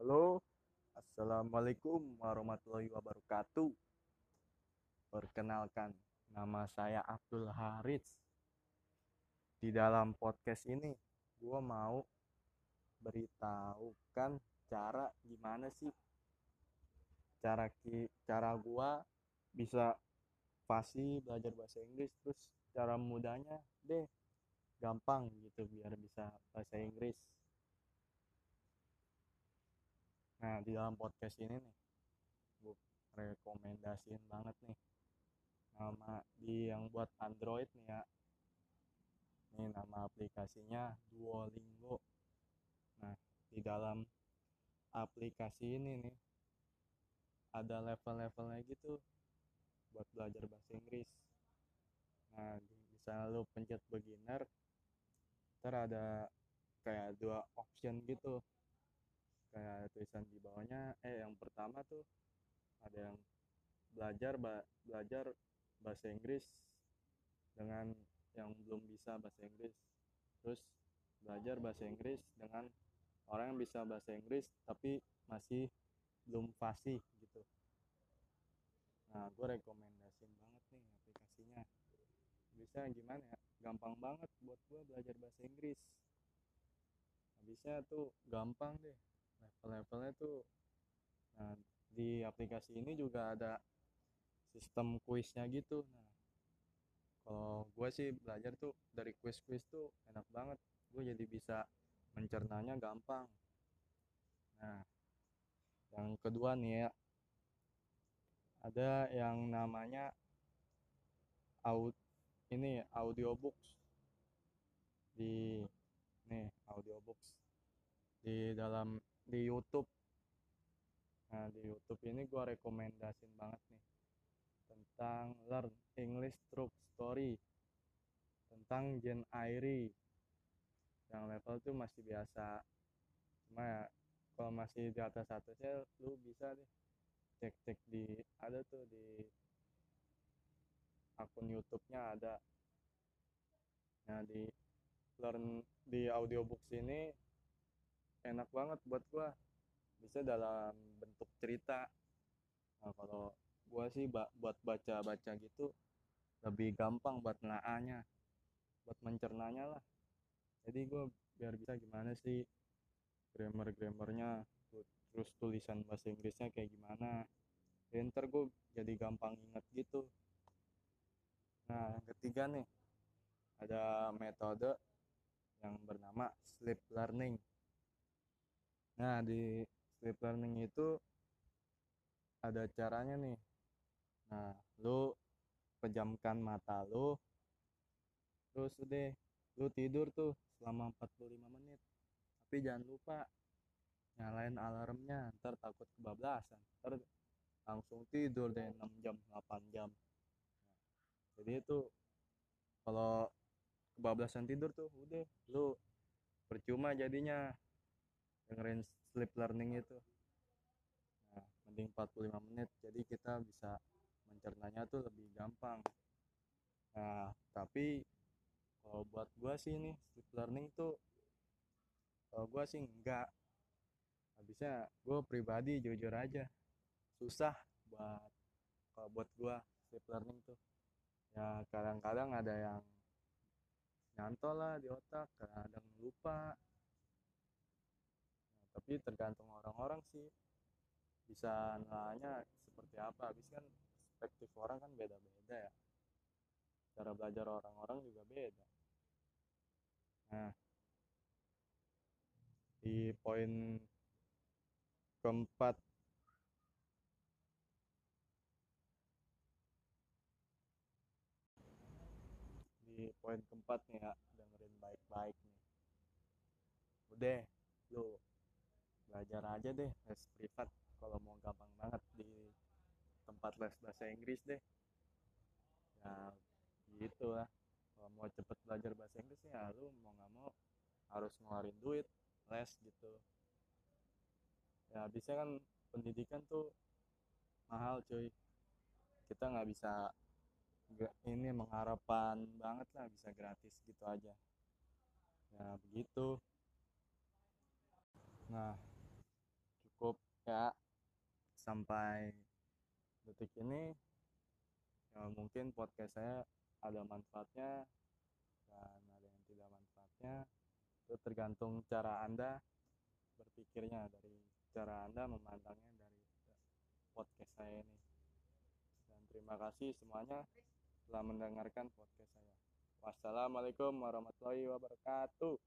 Halo, Assalamualaikum warahmatullahi wabarakatuh. Perkenalkan, nama saya Abdul Harits. Di dalam podcast ini, gue mau beritahukan cara gimana sih cara ki cara gue bisa fasih belajar bahasa Inggris terus cara mudahnya deh gampang gitu biar bisa bahasa Inggris Nah, di dalam podcast ini nih, gue rekomendasiin banget nih. Nama di yang buat Android nih ya. Ini nama aplikasinya Duolingo. Nah, di dalam aplikasi ini nih, ada level-levelnya gitu buat belajar bahasa Inggris. Nah, bisa lu pencet beginner, ntar ada kayak dua option gitu tulisan di bawahnya eh yang pertama tuh ada yang belajar ba belajar bahasa Inggris dengan yang belum bisa bahasa Inggris. Terus belajar bahasa Inggris dengan orang yang bisa bahasa Inggris tapi masih belum fasih gitu. Nah gue rekomendasiin banget nih aplikasinya. Bisa gimana ya? Gampang banget buat gue belajar bahasa Inggris. Bisa tuh gampang deh level-levelnya tuh nah di aplikasi ini juga ada sistem kuisnya gitu. Nah kalau gue sih belajar tuh dari kuis-kuis tuh enak banget. Gue jadi bisa mencernanya gampang. Nah yang kedua nih ya ada yang namanya aud ini audiobooks. Di nih audiobooks. Di dalam di YouTube. Nah di YouTube ini gue rekomendasiin banget nih tentang Learn English Through Story tentang Jen Airy yang level tuh masih biasa. Cuma ya kalau masih di atas atasnya lu bisa deh cek cek di ada tuh di akun YouTube-nya ada. Nah di learn di audiobooks ini enak banget buat gua. Bisa dalam bentuk cerita. Nah kalau gua sih buat baca-baca gitu lebih gampang buat nelaahnya buat mencernanya lah. Jadi gue biar bisa gimana sih grammar grammarnya terus tulisan bahasa Inggrisnya kayak gimana. Ya, ntar gue jadi gampang inget gitu. Nah yang ketiga nih ada metode yang bernama sleep learning Nah, di sleep learning itu ada caranya nih. Nah, lu pejamkan mata lu. Terus deh, lu tidur tuh selama 45 menit. Tapi jangan lupa nyalain alarmnya, ntar takut kebablasan. Ntar langsung tidur deh 6 jam, 8 jam. Jadi itu kalau kebablasan tidur tuh udah lu percuma jadinya dengerin sleep learning itu. Nah mending 45 menit jadi kita bisa mencernanya tuh lebih gampang. Nah tapi kalau buat gua sih nih sleep learning tuh kalau gua sih enggak. Habisnya gua pribadi jujur aja susah buat kalau buat gua sleep learning tuh. Ya kadang-kadang ada yang nyantol lah di otak kadang lupa tapi tergantung orang-orang sih. Bisa nilainya seperti apa. Habis kan perspektif orang kan beda-beda ya. Cara belajar orang-orang juga beda. Nah di poin keempat. Di poin keempat nih ya dengerin baik-baik nih. Udah lu belajar aja deh les privat. Kalau mau gampang banget di tempat les bahasa Inggris deh. Ya gitu lah kalau mau cepet belajar bahasa Inggris ya lu mau nggak mau harus ngeluarin duit les gitu. Ya bisa kan pendidikan tuh mahal cuy. Kita nggak bisa ini mengharapkan banget lah bisa gratis gitu aja. Ya begitu. Nah cukup ya. Sampai detik ini ya mungkin podcast saya ada manfaatnya dan ada yang tidak manfaatnya. Itu tergantung cara anda berpikirnya dari cara anda memandangnya dari podcast saya ini. Dan terima kasih semuanya telah mendengarkan podcast saya. Wassalamualaikum warahmatullahi wabarakatuh